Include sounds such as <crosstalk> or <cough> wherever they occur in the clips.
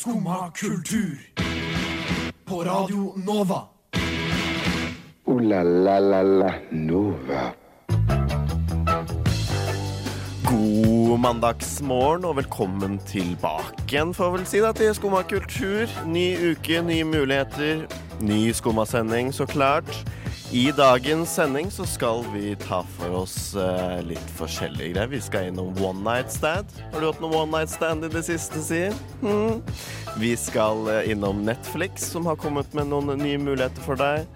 Skumma kultur. På Radio Nova. O-la-la-la-la Nova. God mandagsmorgen og velkommen tilbake igjen, får vel si da, til Skumma kultur. Ny uke, nye muligheter. Ny Skumma-sending, så klart. I dagens sending så skal vi ta for oss eh, litt forskjellige greier. Vi skal innom one night stand. Har du hatt noe one night stand i det siste, sier? Hmm. Vi skal eh, innom Netflix, som har kommet med noen nye muligheter for deg.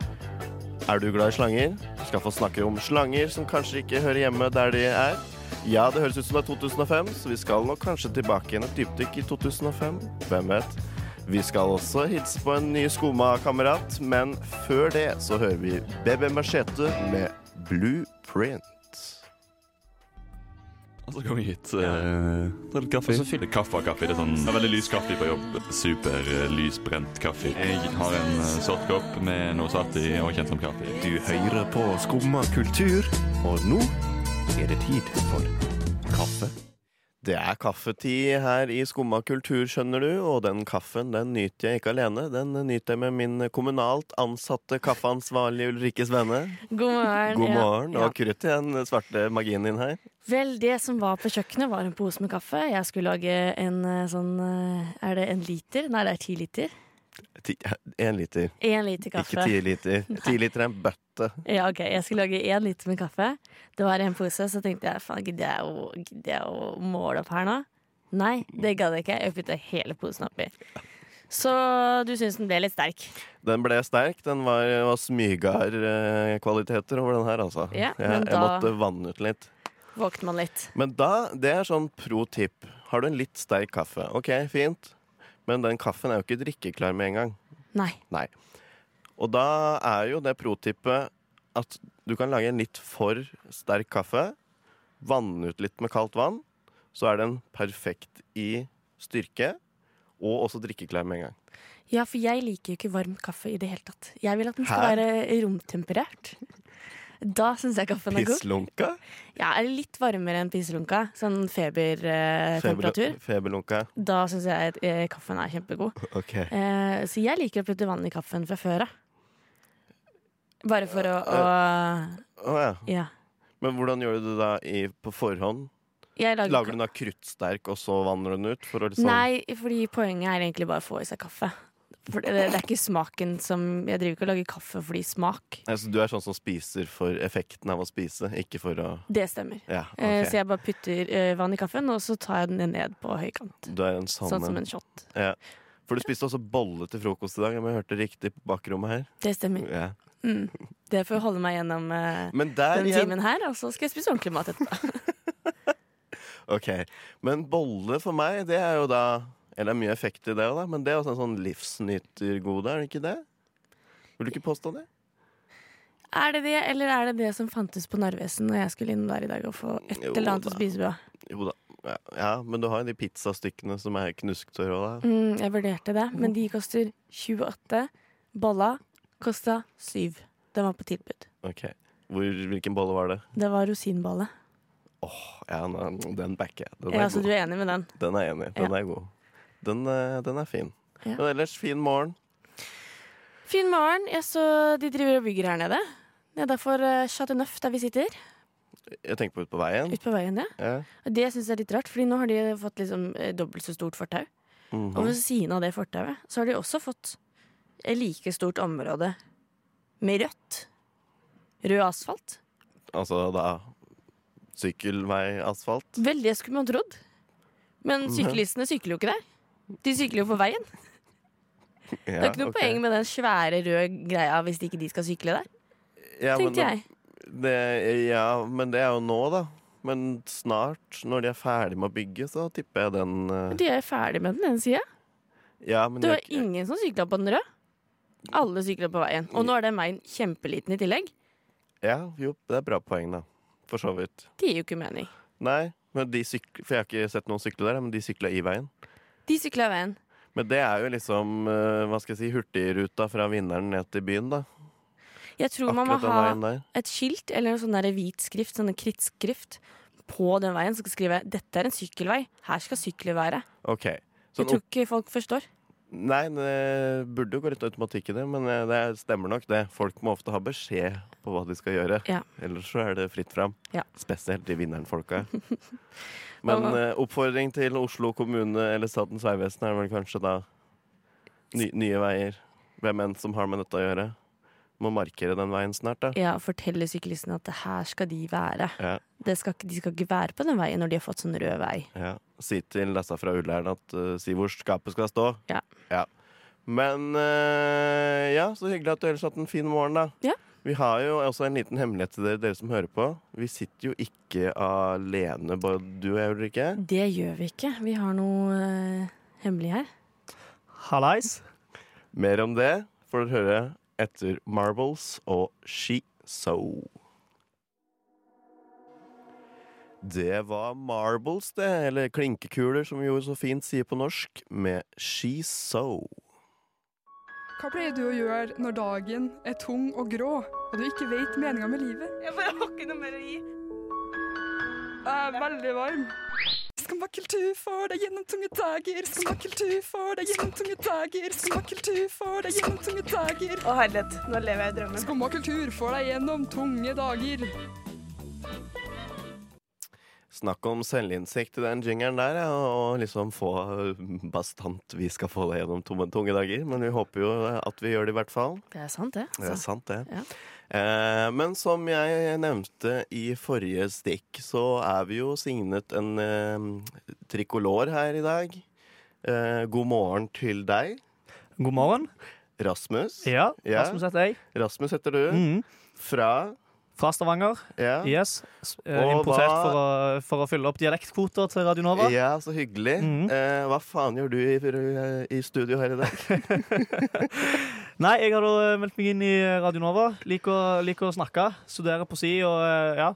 Er du glad i slanger? Vi skal få snakke om slanger som kanskje ikke hører hjemme der de er. Ja, det høres ut som det er 2005, så vi skal nok kanskje tilbake igjen et dypdykk i 2005. Hvem vet? Vi skal også hilse på en ny Skoma-kamerat, men før det så hører vi Bebe Machete med Blueprint. Og så kommer vi hit. Uh, ta litt kaffe. Og så fyller kaffe og kaffe. Det er sånn det er veldig lys kaffe på jobb. Super uh, lysbrent kaffe. Jeg har en uh, sort kopp med noe svart i og kjent som kaffe. Du hører på Skumma kultur, og nå er det tid for kaffe. Det er kaffetid her i Skumma kultur, skjønner du, og den kaffen den nyter jeg ikke alene. Den nyter jeg med min kommunalt ansatte kaffeansvarlige Ulrikke Svenne. God morgen. God morgen. Ja. Og krutt i den svarte magien din her. Vel, det som var på kjøkkenet, var en pose med kaffe. Jeg skulle lage en eh, sånn eh, Er det en liter? Nei, det er ti liter. Én liter. En liter kaffe. Ikke ti liter. <laughs> Ti liter er en bøtte. Ja, ok, Jeg skulle lage én liter med kaffe. Det var en pose, så tenkte jeg faen, gidder jeg å, jeg å måle opp her nå? Nei, det gadd jeg ikke. Jeg putta hele posen oppi. Så du syns den ble litt sterk? Den ble sterk. Den var, var smygar-kvaliteter over den her, altså. Ja, jeg, men jeg måtte vanne ut litt. Våkner man litt? Men da, det er sånn pro tip. Har du en litt sterk kaffe, OK, fint. Men den kaffen er jo ikke drikkeklar med en gang. Nei. Nei. Og da er jo det pro-tippet at du kan lage en litt for sterk kaffe, vanne ut litt med kaldt vann, så er den perfekt i styrke, og også drikkeklar med en gang. Ja, for jeg liker jo ikke varm kaffe i det hele tatt. Jeg vil at den skal Hæ? være romtemperert. Da syns jeg kaffen er god. Pisslunka? Ja, er litt varmere enn pisslunka. Sånn febertemperatur. Feber, feberlunka. Da syns jeg eh, kaffen er kjempegod. Okay. Eh, så jeg liker å putte vann i kaffen fra før av. Bare for å, å oh, ja. Ja. Men hvordan gjør du det da i, på forhånd? Jeg lager, Lager du den da kruttsterk, og så vanner du den ut? For liksom Nei, fordi poenget er egentlig bare å få i seg kaffe. For det, det er ikke smaken som Jeg driver ikke og lager kaffe fordi smak. Altså, du er sånn som spiser for effekten av å spise, ikke for å Det stemmer. Ja, okay. så jeg bare putter eh, vann i kaffen, og så tar jeg den ned på høykant. Du er en sånn, Sånn som en shot. Ja. For du spiste også bolle til frokost i dag, om jeg hørte riktig på bakrommet her. Det stemmer. Ja. Mm. Det får holde meg gjennom eh, den igjen timen her, og så skal jeg spise ordentlig mat etterpå. <laughs> Ok, Men bolle for meg, det er jo da Eller det er mye effekt i det, da, men det er også en sånn livsnytergode, er det ikke det? Vil du ikke påstå det? Er det det, eller er det det som fantes på Narvesen når jeg skulle inn der i dag og få et Jo eller annet da. å spise på? Jo da. Ja, ja, men du har jo de pizzastykkene som er knusktørre òg. Mm, jeg vurderte det, men de koster 28. Bolla kosta 7. Den var på tilbud. Ok. Hvor, hvilken bolle var det? Det var rosinbolle. Ja, den, backer jeg. Den Ja, så god. du er enig med den? Den er enig. Den Ja. er god. Den, eh, den er fin. Ja. Men ellers, fin morgen. Fin morgen. Jeg så de driver og bygger her nede. Nedafor uh, Chateau Neuf, der vi sitter. Jeg tenker på ut på veien. Ut på veien, ja. Ja. Og det syns jeg er litt rart, Fordi nå har de fått liksom eh, dobbelt så stort fortau. Mhm. Og ved siden av det fortauet så har de også fått et like stort område med rødt. Rød asfalt. Altså da sykkelveiasfalt. Vel, det skulle man trodd. Men syklistene sykler jo ikke der. De sykler jo på veien. <laughs> det er ikke noe poeng med den svære røde greia hvis ikke de skal sykle der. ja, men Tenkte jeg. Det, ja, men det er jo nå, da. Men snart, når de er ferdig med å bygge, så tipper jeg den uh... De er ferdig med den ene sida. Ja, men Det var jeg, ingen som sykla på den røde. Alle sykler på veien. Og nå er den veien kjempeliten i tillegg. ja, jo, det er bra poeng, da. For så vidt. Det gir jo ikke mening. Nei, men de sykler For jeg har ikke sett noen sykle der, men de sykla i veien. De sykla veien. Men det er jo liksom, eh, hva skal jeg si, hurtigruta fra vinneren ned til byen, da. Jeg tror man må ha et skilt eller en sånn hvit skrift, sånn krittskrift, på den veien som skal skrive 'Dette er en sykkelvei. Her skal sykler være'. OK. Jeg Sånn tror ikke folk forstår. Nei, det burde jo gå litt automatikk i det, men eh, det stemmer nok det. Folk må ofte ha beskjed på hva de skal gjøre. Ja. Ellers så er det fritt fram. Ja. Spesielt de vinneren-folka. <laughs> Men eh, oppfordring til Oslo kommune eller Statens vegvesen er vel kanskje da ny, Nye Veier. Hvem enn som har med dette å gjøre. Må markere den veien snart, da. Ja, fortelle syklistene at det her skal de være. Ja. Det skal, de skal ikke være på den veien når de har fått sånn rød vei. Ja. Si til disse fra Ullern at uh, si hvor skapet skal stå. Ja. Men uh, ja, så hyggelig at du ellers har hatt en fin morgen, da. Ja. Vi har jo også en liten hemmelighet til dere, dere som hører på. Vi sitter jo ikke alene, bare du og jeg, Ulrikke. Det gjør vi ikke. Vi har noe uh, hemmelig her. Hallais. Mer om det får dere høre etter Marbles og She So. Det var Marbles, det, eller klinkekuler, som vi jo så fint sier på norsk, med She So. Hva pleier du å gjøre når dagen er tung og grå, og du ikke vet meninga med livet? Jeg bare har ikke noe mer å gi. Jeg er veldig varm. Skummakultur for deg gjennom tunge dager. Skummakultur for deg gjennom tunge dager. Skummakultur for deg gjennom tunge dager. Å herlighet, nå lever jeg i drømmen. Skummakultur for deg gjennom tunge dager. Snakk om selvinnsikt i den jingeren der, ja, og liksom få bastant Vi skal få det gjennom tomme, tunge dager, men vi håper jo at vi gjør det i hvert fall. Det er sant, det. Det er Altså. sant, det. Ja. Eh, men som jeg nevnte i forrige stikk, så er vi jo signet en eh, trikolor her i dag. Eh, god morgen til deg, God morgen. Rasmus. Ja, Ja. Rasmus heter jeg. Rasmus heter du. Mm. Fra Fra Stavanger. Yeah. Yes. Eh, Importert hva- for å, for å fylle opp dialektkvoter til Radio Nova. ja, så hyggelig. Mhm. Eh, hva faen gjør du i, i studio her i dag? <laughs> <laughs> Nei, jeg har meldt meg inn i Radio Nova. Liker, liker å snakke. studere på si og eh, ja.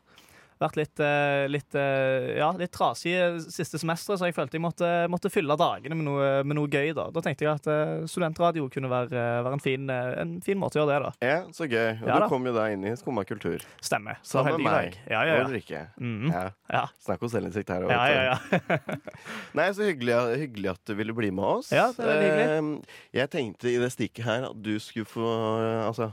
Vært litt, eh, litt, eh, ja, litt trasig siste semesteret, så jeg følte jeg måtte, måtte fylle dagene med noe, med noe gøy. Da Da tenkte jeg at eh, studentradio kunne være, være en, fin, en fin måte å gjøre det da. Ja, så gøy. Og Ja da. kom jo da inn i Skumma kultur. Stemmer. Så Sammen med meg. Ja, Ja, ja, Og ja. Ulrikke. Mhm. Ja. Ja. Snakk om selvinnsikt her. Ja, ja, ja. <laughs> Nei, så hyggelig, hyggelig at du ville bli med oss. Ja, det er veldig hyggelig. Eh, Jeg tenkte i det stikket her at du skulle få Altså,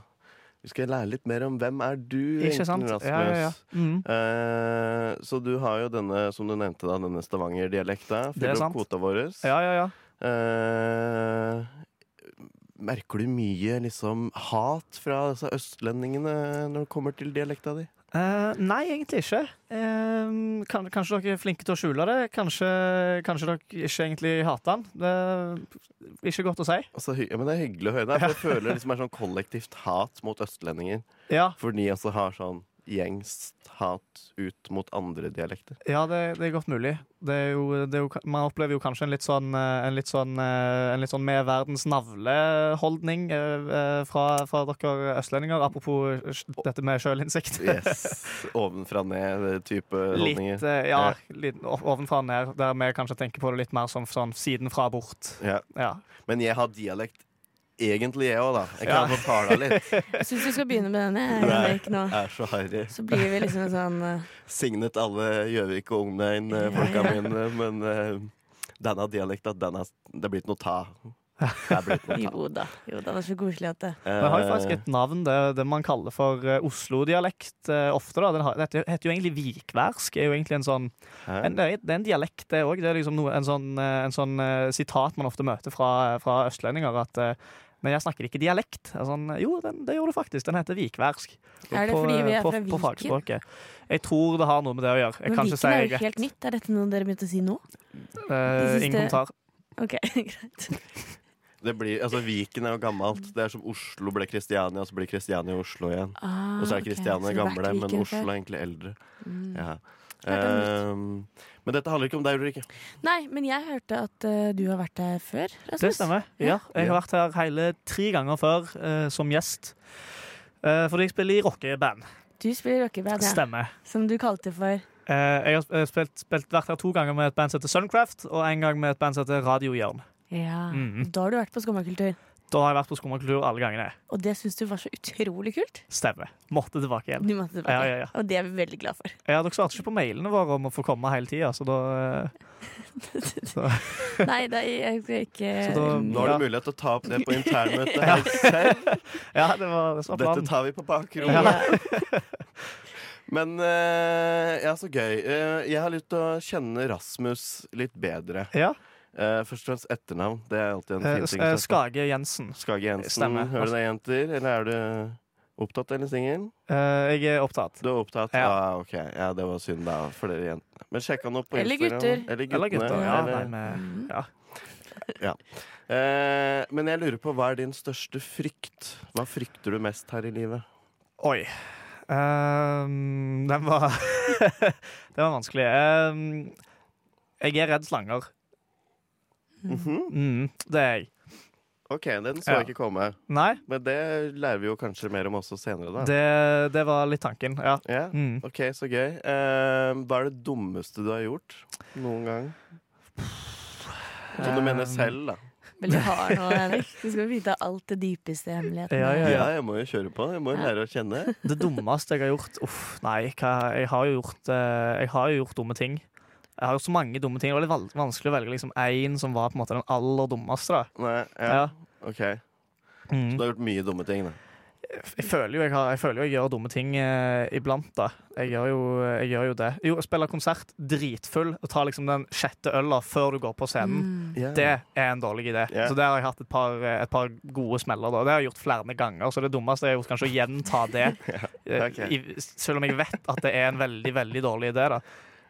vi skal lære litt mer om hvem er du, sant? Rasmus. Ja, ja, ja. Mm. Eh, så du har jo denne, som du nevnte, da, denne Stavanger-dialekta. Er Fyller opp kvota vår. ja, ja, ja. Eh, merker du mye liksom hat fra disse østlendingene når det kommer til dialekta di? Eh, nei, egentlig ikke. Uh, kan, kanskje dere er flinke til å skjule det. Kanskje, kanskje dere ikke egentlig hater han. Det er ikke godt å si. Altså, ja, men Det er hyggelig å høre. Det, jeg <laughs> føler det liksom er sånn kollektivt hat mot østlendinger. Ja, For de også har sånn gjengs hat ut mot andre dialekter. ja det, det er godt mulig. Det er jo, det er jo, man opplever jo kanskje en litt sånn, eh, en litt sånn, eh, en litt sånn med verdens navle-holdning eh, fra, fra dere østlendinger. Apropos dette med sjølinnsikt. Yes. <laughs> Ovenfra ned-type holdninger. Litt, ja, litt ovenfra ned, der vi kanskje tenker på det litt mer som sånn siden fra bort. Ja. Ja. Men jeg har dialekt egentlig, jeg òg, da. Jeg kan få tale litt. <laughs> Jeg syns du skal begynne med denne. Henrik, nå. Er så harry. Så blir vi liksom en sånn uh... Signet alle Gjøvik og Omegn-folka Ja, ja. mine, men uh, denne dialekta, den det er blitt noe ta. Det. <laughs> Jo da. Jo da, det er så koselig at det Det har jo faktisk Eh, et navn, det, det man kaller for eh, Oslo-dialekt eh, ofte. da. Den har, dette heter jo egentlig vikværsk. er jo egentlig en sånn, en, det er en dialekt, det òg. Det er liksom noe, en sånn, eh, en sånn eh, sitat man ofte møter fra, fra østlendinger. at eh, men jeg snakker ikke dialekt. Sånn, jo, den, det gjør du faktisk. Den heter vikværsk. Er det På, fordi vi er på, fra på Viken? fagspråket. Jeg tror det har noe med det å gjøre. Jeg Men Viken si er jo rett. helt nytt. Er dette noe dere begynte å si nå? Uh, ingen kommentar. OK, <laughs> greit. Det blir, altså Viken er jo gammelt. Det er som Oslo ble Kristiania, og så blir Kristiania Oslo igjen. Ah, Og så er Kristiania okay. gamle, men Oslo er egentlig eldre. Mm. Ja. Ehm, men dette handler ikke om deg, Ulrikke. Nei, men jeg hørte at uh, du har vært her før. Rasmus. Det stemmer. Ja, jeg har vært her hele tre ganger før uh, som gjest. Uh, fordi jeg spiller i rockeband. Du spiller i rockeband, ja. Stemmer. Som du kalte for Eh, jeg har spilt, spilt, vært her to ganger med et band som heter Suncraft, og en gang med et band som heter Radiohjørn. Ja. Mhm. Da har du vært på Skummakultur. Da har jeg vært på Skummakultur alle gangene. Og det syns du var så utrolig kult. Stemmer. Måtte tilbake igjen. Du måtte tilbake. Ja, ja, ja. Og det er vi veldig glad for. Ja, dere svarte ikke på mailene våre om å få komme hele tida, så da <laughs> så, Nei, det er, jeg skal ikke Så da- Nå har du mulighet til å ta opp det på internmøtet her selv. Ja, det var, det var Dette tar vi på bakrommet. ja. <laughs> Men eh, ja, så gøy. Eh, jeg har lyst til å kjenne Rasmus litt bedre. Ja. Eh, først og fremst etternavn. Det er alltid en Eh, fin ting. eh. Skage Jensen. Skage Jensen. Stemmer. Hører du deg, jenter? Eller er du opptatt eller singel? Uh, jeg er opptatt. Du er opptatt? Ja. Ah, ok. Ja, det var synd, da, for dere jentene. Men sjekk han opp på Eller Instagram. gutter. Eller Eller gutter. Ja, eller- nei, men, ja. Eh, men jeg lurer på, hva er din største frykt? Hva frykter du mest her i livet? Oi. Um, den var <laughs> Den var vanskelig. Um, jeg er redd slanger. Mhm. Mm, det er jeg. OK, den så Ja. ikke komme. Nei, Men det lærer vi jo kanskje mer om også senere, da. det, det var litt tanken. Ja. Yeah? Mm. OK, så gøy. Uh, hva er det dummeste du har gjort noen gang? Som du mener Ehm, selv, da. Veldig hard nå, Henrik. Du skal vite alt det dypeste hemmeligheten. Ja, ja, Ja, jeg må jo kjøre på. Jeg må jo lære å kjenne. Det dummeste jeg har gjort Uff, nei. Hva, jeg, har jo gjort, eh, jeg har jo gjort dumme ting. Jeg har gjort så mange dumme ting. Det var litt vanskelig å velge liksom én som var på en måte den aller dummeste. da Nei, ja. Ja. OK. Mm. Så du har gjort mye dumme ting, da. Jeg føler jo jeg, har, jeg føler jo jeg gjør dumme ting eh, iblant, da. Jeg gjør, jo, jeg gjør jo det. Jo, spille konsert dritfull og ta liksom den sjette øla før du går på scenen. Mm. Det er en dårlig idé. Yeah. Så der har jeg hatt et par, eh, et par gode smeller. Da. Det har jeg gjort flere ganger. Så det dummeste er jo kanskje å gjenta det. <laughs> eh, okay. i, selv om jeg vet at det er en veldig, veldig dårlig idé. da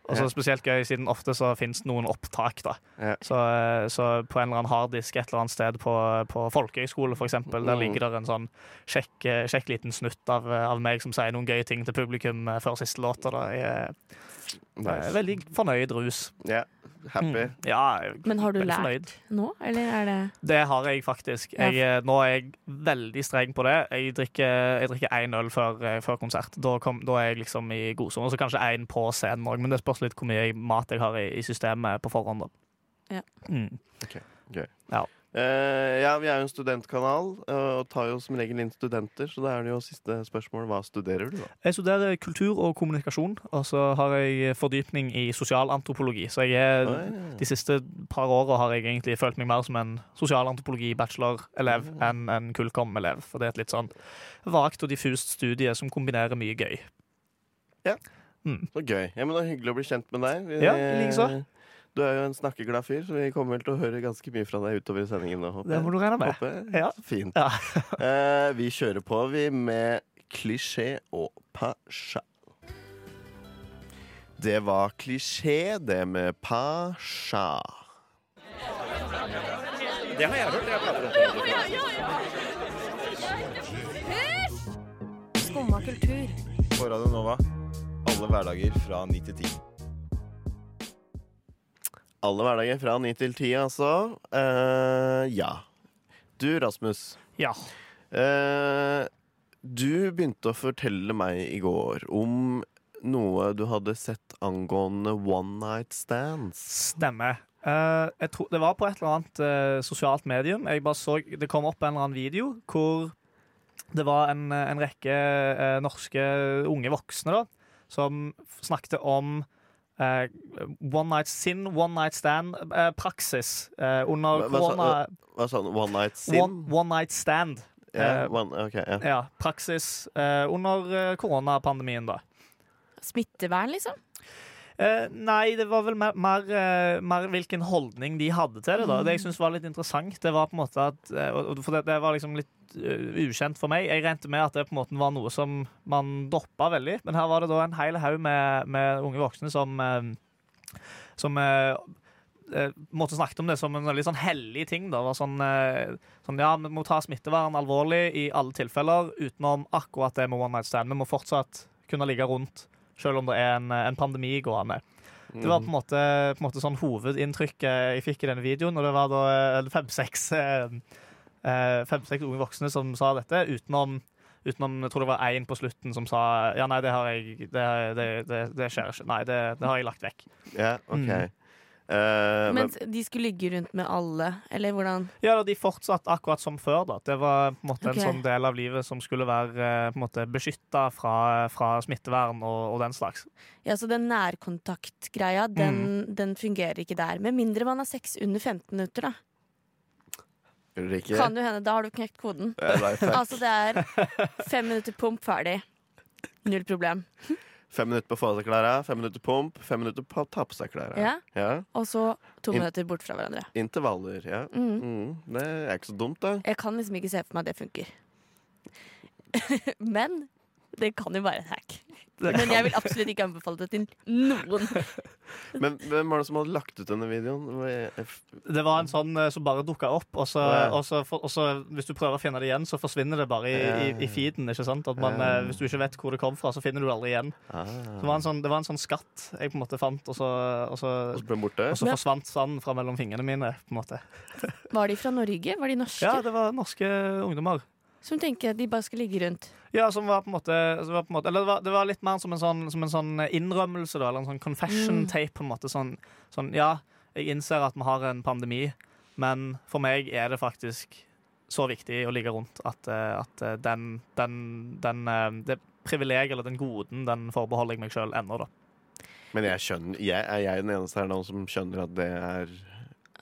og så. Spesielt gøy, siden ofte så finnes det noen opptak. da Ja. så, eh, så på en eller annen harddisk et eller annet sted på, på folkehøyskole, eksempel, der Mm. ligger det en sånn kjekk, eh, kjekk liten snutt av, eh, av meg som sier noen gøye ting til publikum før siste låt. Og da er jeg Nice. eh, veldig fornøyd rus. Ja. Happy. Mm. Ja, Men har du lært fornøyd. nå, eller er det Det har jeg faktisk. Jeg, eh, nå er jeg veldig streng på det. Jeg drikker, jeg drikker én øl før, eh, før konsert. Da, kom, da er jeg liksom i godsone. Så kanskje én på scenen òg, men det spørs litt hvor mye mat jeg har i, i systemet på forhånd. Da. Ja. Mm. Eh, ja, vi er jo en studentkanal uh, og tar jo som regel inn studenter, så da er det jo siste spørsmål hva studerer du, da? Jeg studerer kultur og kommunikasjon, og så har jeg fordypning i sosialantropologi. Så jeg er, ja. de siste par åra har jeg egentlig følt meg mer som en sosialantropologi-bachelor-elev enn en kullkom-elev. For det er et litt sånn vagt og diffust studie som kombinerer mye gøy. Så gøy. Ja, men Det er hyggelig å bli kjent med deg. Vi- Ja, likeså. Du er jo en snakkeglad fyr, så vi kommer vel til å høre ganske mye fra deg utover i sendingen. nå, håper Det må du regne med. Ja. Fint. Ja. <laughs> Eh, vi kjører på, vi, med klisjé og pasja. Det var klisjé, det med pasja. Det har jeg hørt. Jeg prater Skumma kultur. På Radio Nova. Alle hverdager fra 9 til 10. Alle hverdager fra 9 til 10, altså. Uh, ja. Du, Rasmus. Ja. Uh, du begynte å fortelle meg i går om noe du hadde sett angående one night stands. Stemmer. Uh, jeg tror, det var på et eller annet uh, sosialt medium. Jeg bare så, det kom opp en eller annen video hvor det var en, eh, en rekke uh, norske unge voksne da, som snakket om eh, one night sin, one night stand-praksis under Hva- hva korona... Hva sa du? One night sin? One, one night stand. Eh, one, okay, yeah. Ja, praksis eh, under eh, koronapandemien, da. Smittevern, liksom? Eh, nei, det var vel mer, mer, eh, mer hvilken holdning de hadde til det. da Det jeg synes var litt interessant, det var på en måte at og For det, det var liksom litt ukjent for meg. Jeg regnet med at det på en måte var noe som man droppa veldig. Men her var det da en hel haug med, med unge voksne som Som måtte snakke om det som en litt sånn hellig ting. da var sånn, sånn Ja, vi må ta smittevern alvorlig i alle tilfeller, utenom akkurat det med one night stand. Vi må fortsatt kunne ligge rundt, selv om det er en, en pandemi gående. Det var på en måte, på en måte sånn hovedinntrykket jeg fikk i denne videoen. Og det var da eh, fem-seks eh, fem-seks unge voksne som sa dette, utenom, utenom jeg tror det var én på slutten som sa ja, nei, det har jeg Det, det, det, det skjer ikke. Nei, det, det har jeg lagt vekk. Ja, ok. Mm. Eh, men, Mens de skulle ligge rundt med alle, eller hvordan? Ja, De fortsatte akkurat som før. da. Det var på en måte okay. en sånn del av livet som skulle være eh, på en måte beskytta fra, fra smittevern og, og den slags. Ja, så den nærkontaktgreia, den, den fungerer ikke der. Med mindre man har sex under 15 minutter, da. Ulrikke, Kan jo hende. Da har du knekt koden. det. <laughs> Altså, det er fem minutter pump, ferdig. Null problem. Fem minutter på å få av seg klærne, fem minutter pump, fem minutter på å ta på seg klærne. Ja. Ja. Og så to In- minutter bort fra hverandre. Intervaller, ja. Mm. Mm, det er ikke så dumt, da. Jeg kan liksom ikke se for meg at det funker. <laughs> Men det kan jo være et hack. Men jeg vil absolutt ikke anbefale det til noen. <laughs> Men hvem var det som hadde lagt ut denne videoen? Det var en sånn eh, som bare dukka opp, og så, og, så, og så hvis du prøver å finne det igjen, så forsvinner det bare i, i, i feeden. ikke sant? At man, eh, Hvis du ikke vet hvor det kom fra, så finner du det aldri igjen. Ah. Så det, var en sånn, det var en sånn skatt jeg på en måte fant, og så, og så, Og så ble den borte? og så forsvant sanden fra mellom fingrene mine. på en måte. Var de fra Norge? Var de norske? Ja, det var norske ungdommer. Som tenker at de bare skal ligge rundt. Ja, som var på en måte, som var på en måte Eller det var, det var litt mer som en sånn, som en sånn innrømmelse, da. Eller en sånn confession Mm. tape, på en måte. Sånn, sånn Ja, jeg innser at vi har en pandemi, men for meg er det faktisk så viktig å ligge rundt at, eh, at eh, den, den, den eh, Det privilegiet eller den goden, den forbeholder jeg meg sjøl ennå, da. Men jeg skjønner, jeg, er jeg den eneste her nå som skjønner at det er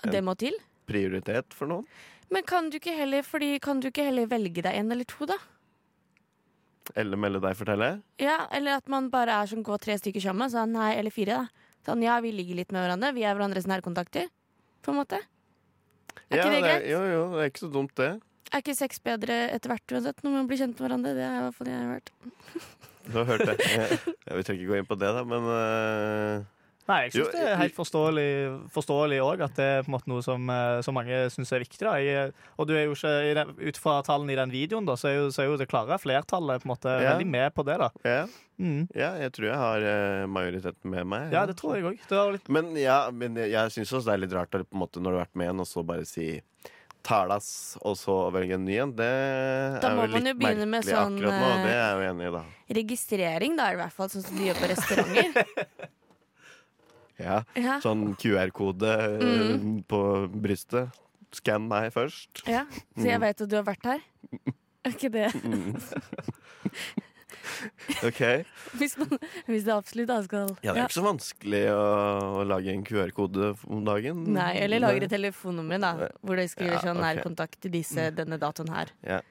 En- Det må til. prioritet for noen? Men kan du ikke heller, fordi, kan du ikke heller velge deg en eller to, da? Eller melde deg fortelle? Ja, Eller at man bare er som går tre stykker sammen. Sånn, nei, eller fire, da. Sånn, ja, vi ligger litt med hverandre. Vi er hverandres nærkontakter. På en måte. Er ja, ikke det greit? jo, jo, det er ikke så dumt, det. Er ikke sex bedre etter hvert uansett, når man blir kjent med hverandre? Det er i hvert fall det jeg har hørt. Du har hørt det. <laughs> Ja, vi trenger ikke gå inn på det, da, men øh, Nei, jeg syns det er helt forståelig òg, at det er på en måte noe som, Så som mange syns er viktig. Da. Jeg, og du er jo ikke, ut fra tallene i den videoen, da, så er jo, så er jo det klare flertallet på en måte Ja. veldig med på det. da. ja, Mm. ja, jeg tror jeg har øh, majoriteten med meg. Ja, det tror jeg òg. Men, ja, men jeg, jeg syns også det er litt rart på en måte, når du har vært med en, og så bare si Talas, og så velge en ny en. Det Da er jo litt jo begynne med merkelig sånn, akkurat nå. eh, Det er jeg jo enig i, da. Registrering, da, i hvert fall, sånn som de gjør på restauranter. <laughs> Ja. Ja. Sånn QR-kode Mm. på brystet. Skann meg først. Ja, Så jeg Mm. vet at du har vært her. Er ikke det? Mm. <laughs> OK. Hvis, man, hvis det absolutt da skal Ja, det er ikke så vanskelig å, å lage en QR-kode om dagen. Nei, eller lagre telefonnummeret, telefonnummer, da, hvor det skriver Ja, sånn okay. nærkontakt til disse, denne datoen her. Ja.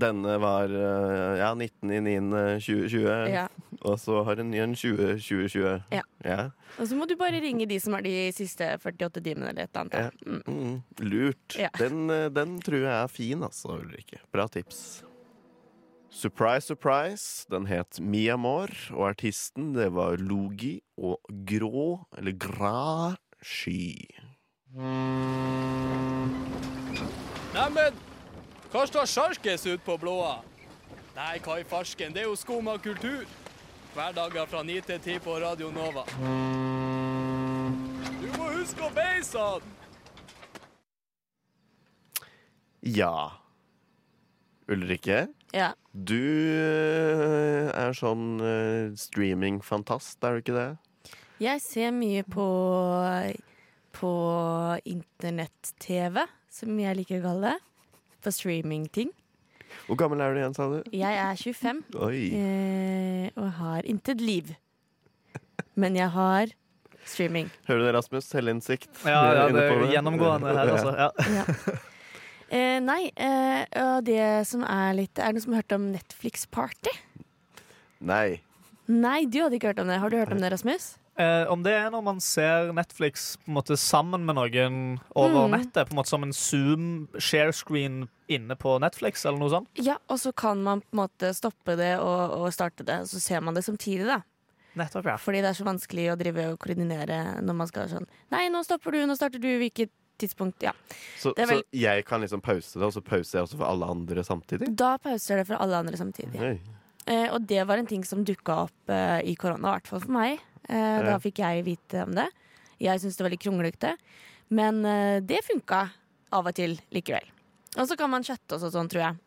Denne var øh, ja, 19.9.2020, Ja. og så har en ny en 2020. Ja. Ja. Og så må du bare ringe de som er de siste 48 timene eller et eller annet. Ja. Mm. Mm, lurt. Ja. Den, øh, den tror jeg er fin, altså, Ulrikke. Bra tips. Surprise, surprise. Den het Miamor, og artisten det var Logi og Grå, eller Gra Sky. Neimen, hva står sjarkes ut på blåa? Nei, hva i farsken, det er jo skum av kultur. Hverdager fra 9 til 10 på Radio Nova. Du må huske å beise han! Ja. Ulrikke, Ja. du øh, er sånn streamingfantast, streaming-fantast, er du ikke det? Jeg ser mye på, på internett-TV, som jeg liker å kalle det. På streamingting. Hvor gammel er du igjen, sa du? Jeg er 25 Oi. eh, og har intet liv. Men jeg har streaming. Hører du det, Rasmus? Selvinnsikt. Ja, ja, det er gjennomgående her, altså. Ja. Ja. Eh, nei, eh, og det som er litt Er det noen som har hørt om Netflix Party? Nei. Nei, du hadde ikke hørt om det. Har du hørt om det, Rasmus? Eh, om det er når man ser Netflix på en måte sammen med noen over Mm. nettet, på en måte som en Zoom share screen inne på Netflix, eller noe sånt? Ja, og så kan man på en måte stoppe det og, og starte det, og så ser man det samtidig, da. Nettopp, ja. Fordi det er så vanskelig å drive og koordinere når man skal sånn Nei, nå stopper du, nå starter du, hvilket tidspunkt Ja. Så, Det er vel- så jeg kan liksom pause det, og så pauser jeg også for alle andre samtidig? Da pauser det for alle andre samtidig. Ja. Eh, og det var en ting som dukka opp eh, i korona, i hvert fall for meg. Eh, Da fikk jeg vite om det. Jeg syntes det var litt kronglete, men eh, det funka av og til likevel. Og så kan man chatte også sånn, tror jeg.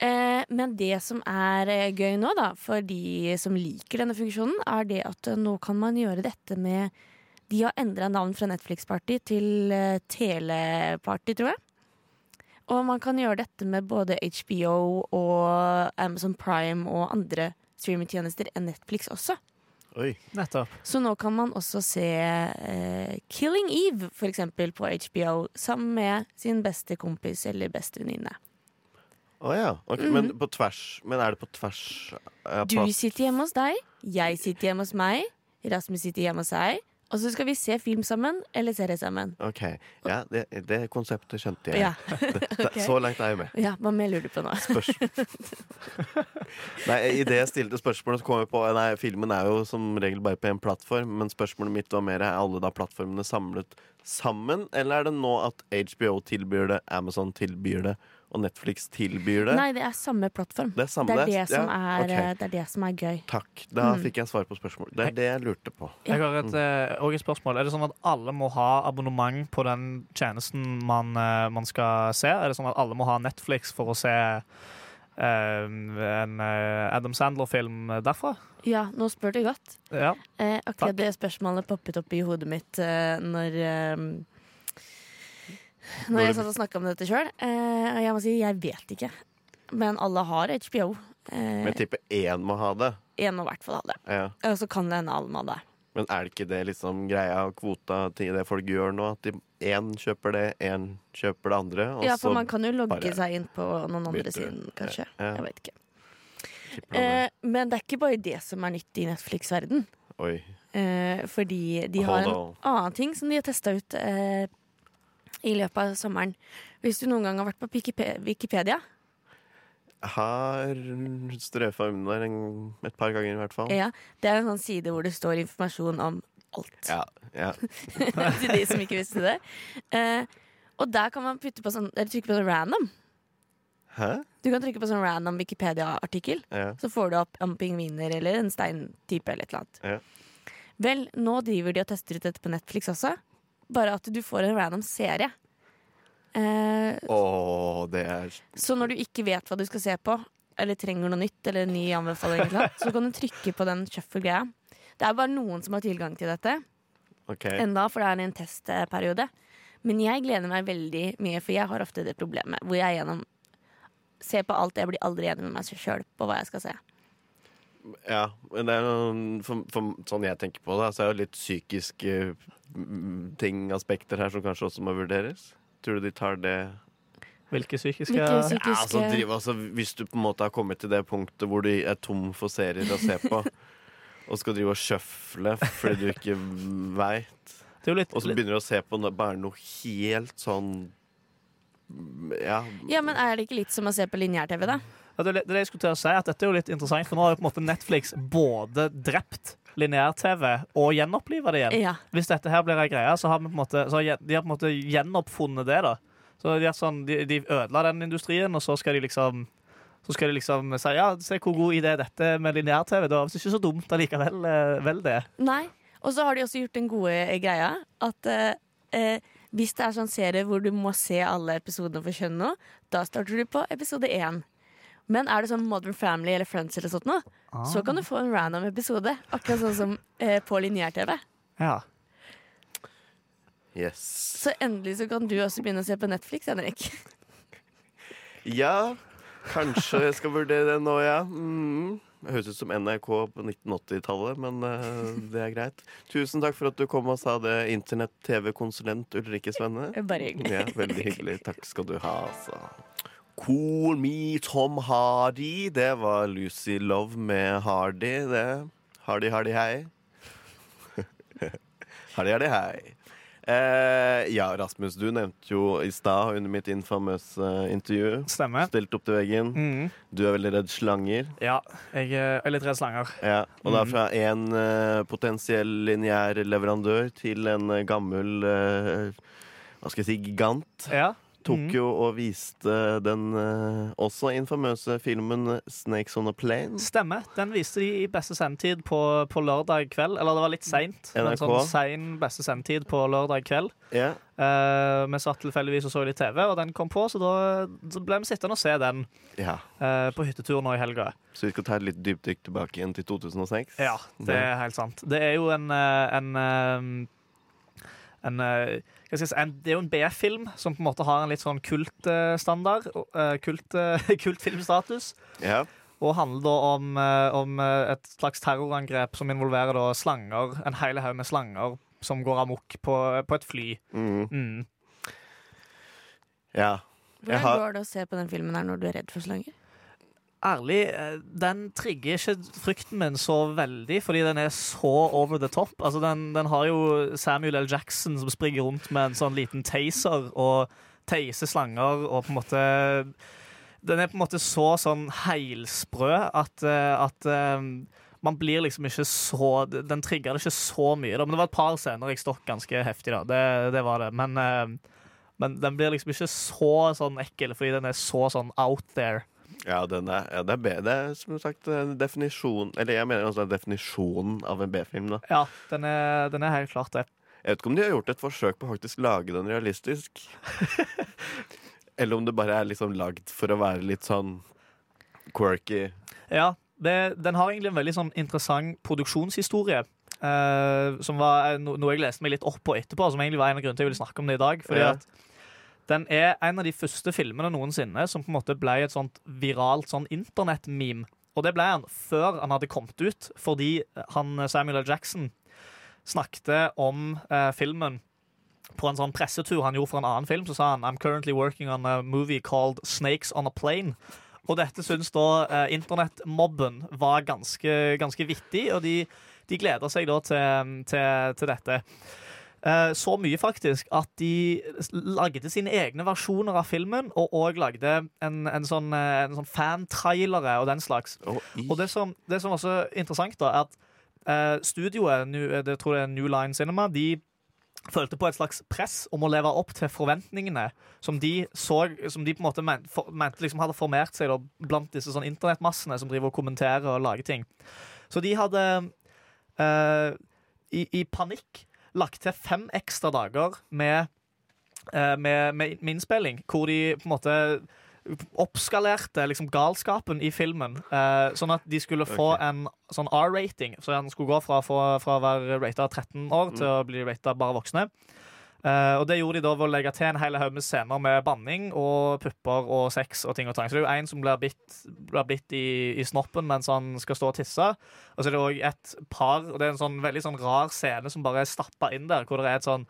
Eh, men det som er eh, gøy nå, da, for de som liker denne funksjonen, er det at eh, nå kan man gjøre dette med De har endra navn fra Netflix-party til eh, Teleparty, tror jeg. Og man kan gjøre dette med både HBO og Amazon Prime og andre streamingtjenester enn Netflix også. Oi. Nettopp. Så nå kan man også se eh, Killing Eve, for eksempel, på HBO, sammen med sin beste kompis eller beste venninne. Å ja. ok, Mhm. Men på tvers Men er det på tvers Du sitter hjemme hos deg, jeg sitter hjemme hos meg, Rasmus sitter hjemme hos seg, og så skal vi se film sammen eller serie sammen. Ok, ja, det, det konseptet skjønte jeg. Ja. <laughs> <laughs> Det- det- Så langt er jeg med. Ja, Hva mer lurer du på nå? <laughs> Nei, Idet jeg stilte spørsmålet, så kom jeg på Nei, filmen er jo som regel bare på én plattform. Men spørsmålet mitt var mer er alle da plattformene samlet sammen? Eller er det nå at HBO tilbyr det, Amazon tilbyr det, og Netflix tilbyr det? Nei, det er samme plattform. Det er samme, det, er det? det, som Ja, er, ok. eh, det er det som er gøy. Takk. Da Mm. fikk jeg svar på spørsmålet. Det er det jeg lurte på. Jeg har et, eh, også et spørsmål. Er det sånn at alle må ha abonnement på den tjenesten man, eh, man skal se? Er det sånn at alle må ha Netflix for å se en Adam Sandler-film derfra? Ja, nå spør du godt. Ja. Eh, Takk. akkurat det spørsmålet poppet opp i hodet mitt eh, når eh, Når jeg satt og snakka om dette sjøl. Og jeg må si jeg vet ikke. Men alle har HBO. Men Eh, jeg tipper én må ha det. Én må i hvert fall ha det. Ja. Og så kan det hende alle må ha det. Men er det ikke det liksom greia og kvota til det folk gjør nå? At én kjøper det, én kjøper det andre? Ja, for man kan jo logge seg inn på noen andre bytter. sin, kanskje. Ja. Jeg vet ikke. Eh, men det er ikke bare det som er nytt i Netflix-verden. Eh, fordi de har en annen ting som de har testa ut eh, i løpet av sommeren. Hvis du noen gang har vært på Wikipe- Wikipedia, Har strøfa under en, et par ganger, i hvert fall. ja, det er en sånn side hvor det står informasjon om alt. Ja, ja. <laughs> Til de som ikke visste det. Eh, og der kan man putte på sånn, eller trykke på sånn random. Hæ? Du kan trykke på sånn random Wikipedia-artikkel. Ja. Så får du opp om pingviner eller en steintype eller et eller annet. Ja. Vel, nå driver de og tester ut dette på Netflix også. Bare at du får en random serie. Eh, oh, det er så når du ikke vet hva du skal se på, eller trenger noe nytt, eller en ny anbefaling, så kan du trykke på den shuffle-greia. Det er bare noen som har tilgang til dette okay. enda, for det er en testperiode. Men jeg gleder meg veldig mye, for jeg har ofte det problemet hvor jeg gjennom ser på alt. Jeg blir aldri enig med meg sjøl på hva jeg skal se. Ja, men det er noen, for, for, sånn jeg tenker på det, så er det litt psykiske mm, ting, aspekter her, som kanskje også må vurderes. Tror du de tar det Hvilke psykiske Hvilke Ja, altså, drive, altså, Hvis du på en måte har kommet til det punktet hvor du er tom for serier å se på, <laughs> og skal drive og sjøfle fordi du ikke veit, og så begynner du å se på bare noe helt sånn Ja. Ja, men er det ikke litt som å se på lineær-TV, da? Det er det jeg skulle til å si, at dette er jo litt interessant, for nå har jo på en måte Netflix både drept lineær-TV og gjenoppliva det igjen. Ja. Hvis dette her blir ei greie, så har måte, så har de har på en måte gjenoppfunnet det. da. Så de, er sånn, de, de ødela den industrien, og så skal de liksom så skal de liksom si ja, se hvor god idé dette med lineær-TV. Det var ikke så dumt allikevel. eh, vel det. Nei. Og så har de også gjort den gode eh, greia at eh, eh, hvis det er sånn serie hvor du må se alle episodene for kjønn nå, da starter du på episode én. Men er det sånn Modern Family eller Friends eller sånt noe, så kan du få en random episode. Akkurat sånn som eh, på lineær-TV. Ja. Yes. Så endelig så kan du også begynne å se på Netflix, Henrik. <laughs> Ja, kanskje jeg skal vurdere det nå, ja. Mm. Det høres ut som NRK på 1980-tallet, men uh, det er greit. Tusen takk for at du kom og sa det, internett-TV-konsulent Ulrikke Svenne. Bare hyggelig. Ja, veldig hyggelig. Takk skal du ha, altså. Cool me Tom Hardy. Det var Lucy Love med Hardy, det. Hardy, hardy, hei. <laughs> hardy, hardy, hei. Eh, ja, Rasmus, du nevnte jo i stad under mitt infamøse intervju Stemmer. Stilt opp til veggen. Mm. Du er veldig redd slanger. Ja, jeg eh, er litt redd slanger. Ja, og da Mhm. fra en uh, potensiell lineær leverandør til en uh, gammel uh, Hva skal jeg si gigant. Ja. Tok mm. jo og viste den eh, også infamøse filmen 'Snakes on a Plane'. Stemmer. Den viste de i beste sendetid på, på lørdag kveld. Eller det var litt seint, men sånn sein beste sendetid på lørdag kveld. Ja. Uh, vi satt tilfeldigvis og så litt TV, og den kom på, så da så ble vi sittende og se den ja. uh, på hyttetur nå i helga. Så vi skal ta et litt dypdykk tilbake igjen til 2006? Ja, det er helt sant. Det er jo en, eh, en en, eh, hva skal jeg si, en Det er jo en B-film som på en måte har en litt sånn kultstandard. Kult, eh, kultfilmstatus. <laughs> Ja. Og handler da om, eh, om eh, et slags terrorangrep som involverer da slanger, en hel haug med slanger som går amok på, på et fly. Mm. Mm. ja. Jeg Hvordan har- går det å se på den filmen her når du er redd for slanger? Ærlig, eh, den trigger ikke frykten min så veldig, fordi den er så over the top. Altså, den, den har jo Samuel L. Jackson som springer rundt med en sånn liten taser og teiser slanger og på en måte Den er på en måte så sånn heilsprø at, eh, at eh, man blir liksom ikke så Den trigger det ikke så mye. Da. Men det var et par scener jeg stokk ganske heftig, da. Det, det var det. Men, men den blir liksom ikke så sånn ekkel, fordi den er så sånn out there. Ja, den er, ja, det er. Det er som sagt en definisjon Eller jeg mener altså definisjonen av en B-film. da Ja, den er, den er helt klart det. Jeg vet ikke om de har gjort et forsøk på å faktisk lage den realistisk. <laughs> Eller om det bare er liksom lagd for å være litt sånn quirky. Ja, det, den har egentlig en veldig sånn interessant produksjonshistorie. eh, som var no, noe jeg leste meg litt opp på etterpå, som egentlig var en av grunnene til jeg ville snakke om det i dag. Fordi Ja. at den er en av de første filmene noensinne som på en måte ble et sånt viralt sånn internett-meme. Og det ble han før han hadde kommet ut, fordi han Samuel L. Jackson snakket om eh, filmen på en sånn pressetur han gjorde for en annen film. Så sa han I'm currently working on a movie called Snakes on a Plane. Og dette syns da eh, internettmobben var ganske, ganske vittig, og de, de gleder seg da til, til, til dette. Eh, så mye faktisk at de lagde sine egne versjoner av filmen, og òg lagde en, en sånn, eh, en sånn fantrailere og den slags. Og det som, det som var så interessant, da, er at eh, studioet, det tror jeg er New Line Cinema, de følte på et slags press om å leve opp til forventningene som de så Som de på en måte mente, for, mente liksom hadde formert seg da, blant disse sånn internettmassene som driver og kommenterer og lager ting. Så de hadde uh, i, i panikk lagt til fem ekstra dager med, eh, med, med, med innspilling, hvor de på en måte oppskalerte liksom galskapen i filmen, eh, sånn at de skulle få okay. en sånn R-rating. Så den skulle gå fra, fra, fra å være rata 13 år til Mm. å bli rata bare voksne. Eh, og det gjorde de da ved å legge til en hel haug med scener med banning og pupper og sex og ting og tang. Så det er jo en som blir bitt, blir bitt i, i snoppen mens han skal stå og tisse. Og så er det òg et par, og det er en sånn veldig sånn rar scene som bare er stappa inn der, hvor det er et sånn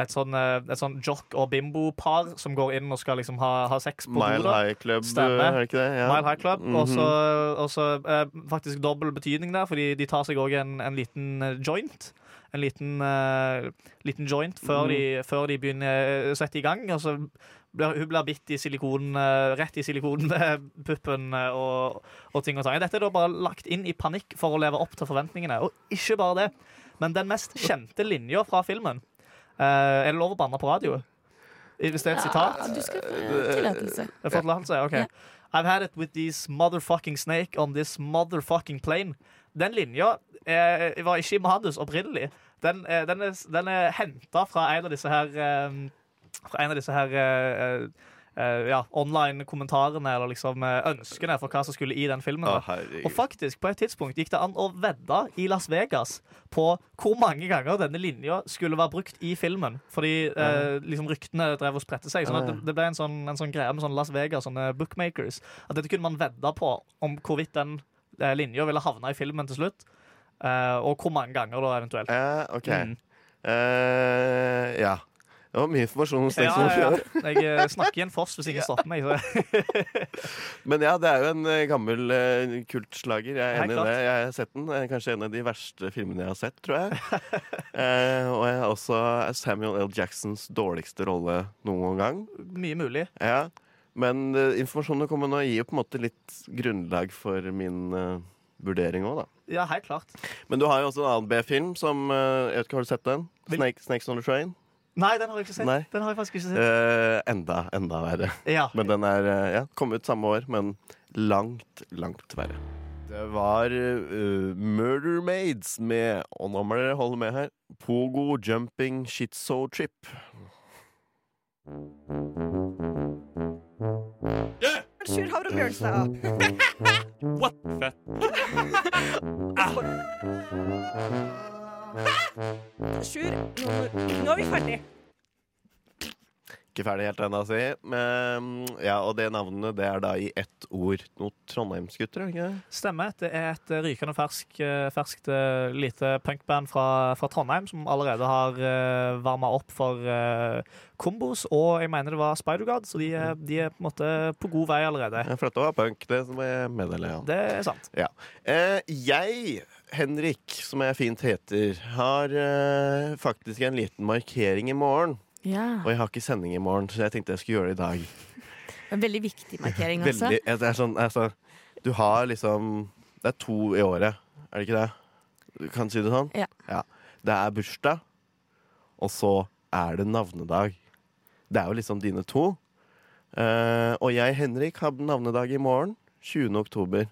et sånn, eh, et sånn jock- og bimbo-par som går inn og skal liksom ha, ha sex på Mile bordet. High Club, Stemmer. er det ikke det? Ja. Mile High Club. Mm så- Og så eh, faktisk dobbel betydning der, fordi de tar seg òg en, en liten joint. En liten, uh, liten joint før, mm. de, før de begynner å sette i gang. Og så blir, hun blir bitt i silikon, uh, rett i silikonpuppen eh, og, og ting og tang. Dette er da bare lagt inn i panikk for å leve opp til forventningene. Og ikke bare det, men den mest kjente linja fra filmen Uh, Er det lov å banne på radio? Hvis det er et sitat? Ja, du skal få tillatelse. Får tillatelse? OK. Ja. I've had it with this motherfucking snake on this motherfucking plane. Den linja eh, var ikke i manus opprinnelig. Den, eh, den er, den er henta fra en av disse her eh, Fra en av disse her eh, eh, ja, online-kommentarene eller liksom eh, ønskene for hva som skulle i den filmen. Oh, Og faktisk, på et tidspunkt gikk det an å vedde i Las Vegas på hvor mange ganger denne linja skulle være brukt i filmen. Fordi eh, liksom ryktene drev og spredte seg. Sånn at det, ble en sånn, en sånn greie med sånn Las Vegas, sånne bookmakers. At dette kunne man vedde på om hvorvidt den linja ville havna i filmen til slutt. Uh, og hvor mange ganger, da, eventuelt. Uh, OK. Mm. Uh, ja. Det var mye informasjon hos deg. Ja, som ja, ja. Jeg eh, snakker i en foss hvis ingen stopper meg. Så. <laughs> Men ja, det er jo en eh, gammel uh, kultslager. Jeg er enig i det. Jeg har sett den. Er Kanskje en av de verste filmene jeg har sett, tror jeg. uh, <laughs> og jeg har også Samuel L. Jacksons dårligste rolle noen gang. Mye mulig. Ja. Men uh, informasjonen du kommer nå, gir jo på en måte litt grunnlag for min uh, vurdering òg, da. Ja, helt klart. Men du har jo også en annen B-film som uh, Jeg vet ikke, Har du sett den? Snake, 'Snakes on the Train'? Nei, den har jeg ikke sett. Nei. Den har jeg faktisk ikke sett. Uh, enda, enda verre. Ja. Men den er eh, ja, kom ut samme år, men langt, langt verre. Det var uh, Murder Maids med Og nå må dere holde med her. Pogo Jumping Shitso Trip. Sjur Havre Bjørnstad. <laughs> What? Fett. Sjur, nå, nå er vi ferdig. Ikke ferdig helt ennå, si. Men, ja, og det navnet det er da i ett ord. noen Trondheimsgutter, er? Stemmer. Det er et eh, rykende fersk, eh, ferskt eh, lite punkband fra, fra Trondheim som allerede har uh, varma opp for uh, kombos, og jeg mener det var Spider-God, så de, er- de er på en måte på god vei allerede. Ja, For dette var punk, det som jeg meddeler. Ja. Det er sant. Ja. Uh, jeg, Henrik, som jeg fint heter, har uh, faktisk en liten markering i morgen. Ja. Og jeg har ikke sending i morgen, så jeg tenkte jeg skulle gjøre det i dag. En veldig viktig markering. Veldig, det er sånn, altså, du har liksom Det er to i året, er det ikke det? Du kan si det sånn? Ja. Det er bursdag, og så er det navnedag. Det er jo liksom dine to. Uh, og jeg, Henrik, har navnedag i morgen. 20. oktober.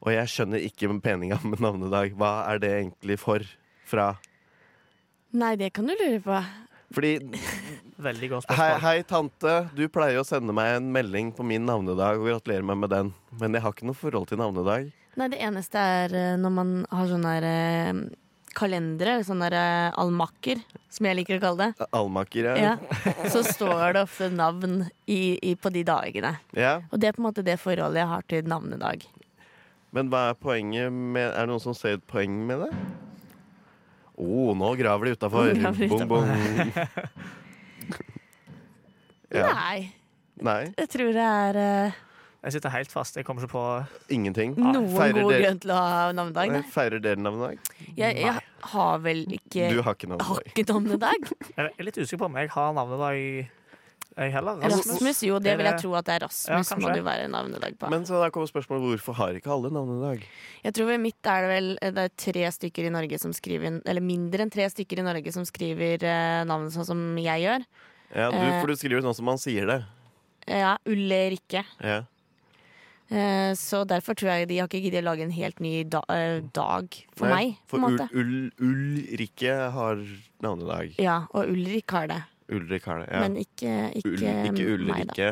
Og jeg skjønner ikke meninga med navnedag. Hva er det egentlig for? Fra Nei, det kan du lure på. Fordi Veldig godt Hei, spørsmål. hei, tante. Du pleier å sende meg en melding på min navnedag og gratulerer meg med den. Men jeg har ikke noe forhold til navnedag. Nei, det eneste er eh, når man har sånne her, eh, kalendere, sånne her, eh, almakker, som jeg liker å kalle det. Almaker, Ja. Så står det ofte navn i, i, på de dagene. Ja, Og det er på en måte det forholdet jeg har til navnedag. Men hva er poenget med Er det noen som ser et poeng med det? Å, nå graver de utafor. Bong, bong. <laughs> Ja. Nei, Nei. jeg tror det er uh... Jeg sitter helt fast. Jeg kommer ikke på Ingenting. noen Feirer god grunn til å ha navnedag. Nei. Feirer dere navnedag? Jeg, jeg har vel ikke Du har ikke har ikke navnedag. Jeg er litt usikker på om jeg har navnedag, jeg heller. Rasmus, jo, det vil jeg tro at det er Rasmus. Ja, må det være navnedag på. Men så da kommer spørsmålet hvorfor har ikke alle navnedag? Jeg tror ved mitt er det vel det er tre stykker i Norge som skriver Eller mindre enn tre stykker i Norge som skriver eh, navnet sånn som jeg gjør. Ja, du, Eh. For du skriver sånn som man sier det. Ja, Ulrikke. Ja. Eh, så derfor tror jeg de har ikke giddet å lage en helt ny da, eh, dag for Nei, meg. For Ulrikke har navnedag. Ja, og Ulrik har det. Ulrik har det. Ja. Men ikke, ikke, Ul, ikke. Ulrikke.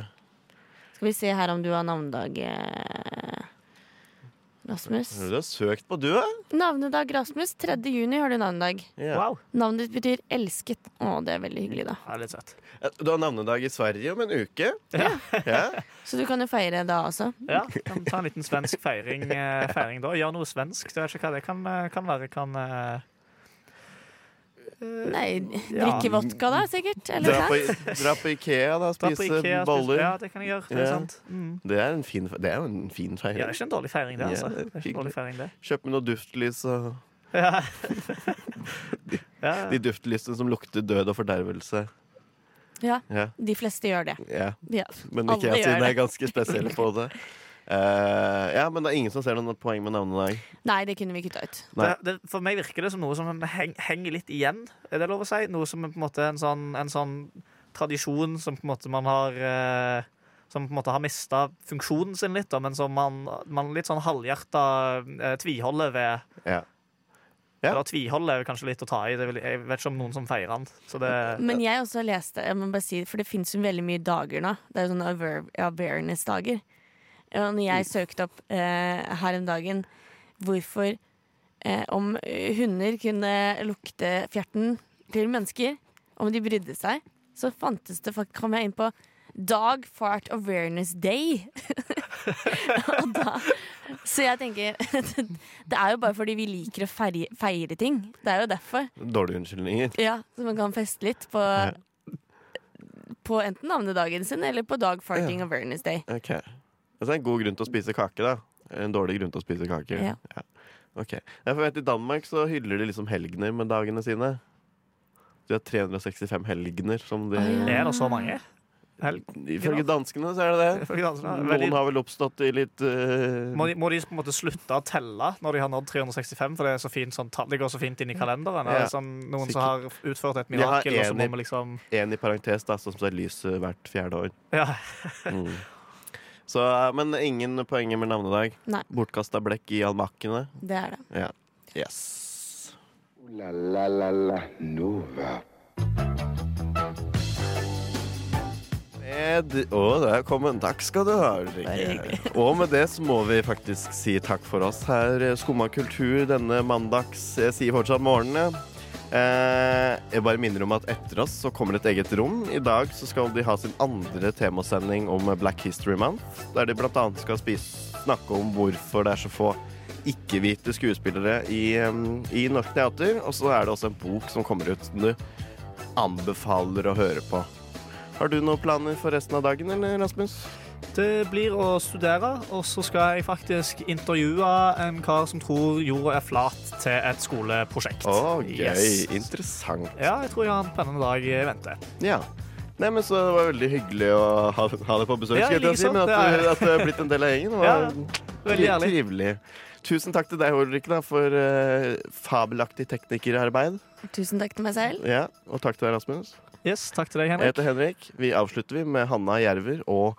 Skal vi se her om du har navnedag, eh, Rasmus. Du har søkt på, du, da? Navnedag Rasmus. 3. juni har du navnedag. Yeah. Wow. Navnet ditt betyr elsket. Å, det er veldig hyggelig, da. Ja, litt søtt. Du har navnedag i Sverige om en uke. Ja. Ja. Så du kan jo feire da også. Ja, kan ta en liten svensk feiring, eh, feiring da. Gjøre noe svensk. Jeg vet ikke hva det kan, eh, kan være. Kan eh, Nei, Ja. drikke vodka da, sikkert? Eller Dra, på, dra på Ikea, da. Spise Ikea, spise- boller. Ja, det kan jeg gjøre. Det er sant. Mm. Det er, en fin, det er jo en fin Ja, feiring. det er ikke en dårlig feiring, det. Altså. det er ikke en dårlig feiring, det. Kjøp med noe duftlys og Ja. <laughs> de, De duftlysene som lukter død og fordervelse. Ja, Ja, de fleste gjør det. ja. Ja. Men IKEA-siden er ganske spesiell på det. <laughs> Eh, ja, men det er ingen som ser noen poeng med navnedag. Nei, det kunne vi kutta ut. Det, det, for meg virker det som noe som heng, henger litt igjen, er det lov å si? Noe som er på en måte en sånn, en sånn tradisjon som på en måte man har uh, Som på en måte har mista funksjonen sin litt, da, men som man, man litt sånn halvhjerta eh, tviholder ved. Ja. Ja. Eller tviholder er kanskje litt å ta i. Det vil, jeg vet ikke om noen som feirer den. Så det, Men jeg også leste, jeg må bare si, for det fins jo veldig mye dager nå. Det er jo sånne awareness-dager. Og når jeg søkte opp eh, her om dagen hvorfor eh, om hunder kunne lukte fjerten til mennesker, om de brydde seg, så fantes det faktisk, kom jeg inn på Dog Fart Awareness Day. <laughs> da, så jeg tenker <laughs> Det er jo bare fordi vi liker å feire, feire ting. Det er jo derfor. Dårlige unnskyldninger. Ja, så man kan feste litt på, Ja. på enten navnedagen sin eller på Dog Farting Ja. Awareness Day. Ok. Altså en god grunn til å spise kake, da. En dårlig grunn til å spise kake. Ja. Ok. Jeg vet, I Danmark så hyller de liksom helgener med dagene sine. De har 365 helgener som de ja. er det så mange? Ifølge danskene så er det det. Danskene, Noen har vel oppstått i litt uh... Må de, må de på en måte slutte å telle når de har nådd 365, for det, er så fint, sånn, tall- det går så fint inn i kalenderen? Er det Ja. sånn, noen Sikkert. som har utført et mirakel, og så en må vi liksom En i parentes, da, som ser lyset hvert fjerde år. Ja. Mm. <laughs> Så, eh, men ingen poenger med navnedag. Nei. Bortkasta blekk i almakkene. Det er det. Ja. Yes. La la la la Nova. Med Å, der kom en. Takk skal du ha, Ulrikke. <laughs> Og med det så må vi faktisk si takk for oss her. Skumma kultur denne mandags Jeg sier fortsatt morgenen, Eh, jeg bare minner om at etter oss så kommer et eget rom. I dag så skal de ha sin andre temasending om Black History Month, der de bl.a. skal spise, snakke om hvorfor det er så få ikke-hvite skuespillere i, i norsk teater. Og så er det også en bok som kommer ut som du anbefaler å høre på. Har du noen planer for resten av dagen, eller Rasmus? Det blir å studere, og så skal jeg faktisk intervjue en kar som tror jorda er flat, til et skoleprosjekt. Å, gøy. Yes. Interessant. Ja, jeg tror jeg har en spennende dag i vente. Ja. Nei, men så Det var veldig hyggelig å ha, ha deg på besøk. Ja, liksom, jeg si, men at, Det er- at du er blitt en del av gjengen. Det Ja, var veldig ærlig. trivelig. Tusen takk til deg, Ulrikke, for uh, fabelaktig teknikerarbeid. Tusen takk til meg selv. Ja, og takk til deg, Rasmus. Yes, takk til deg, Henrik. Jeg heter Henrik. Vi avslutter vi med Hanna Jerver og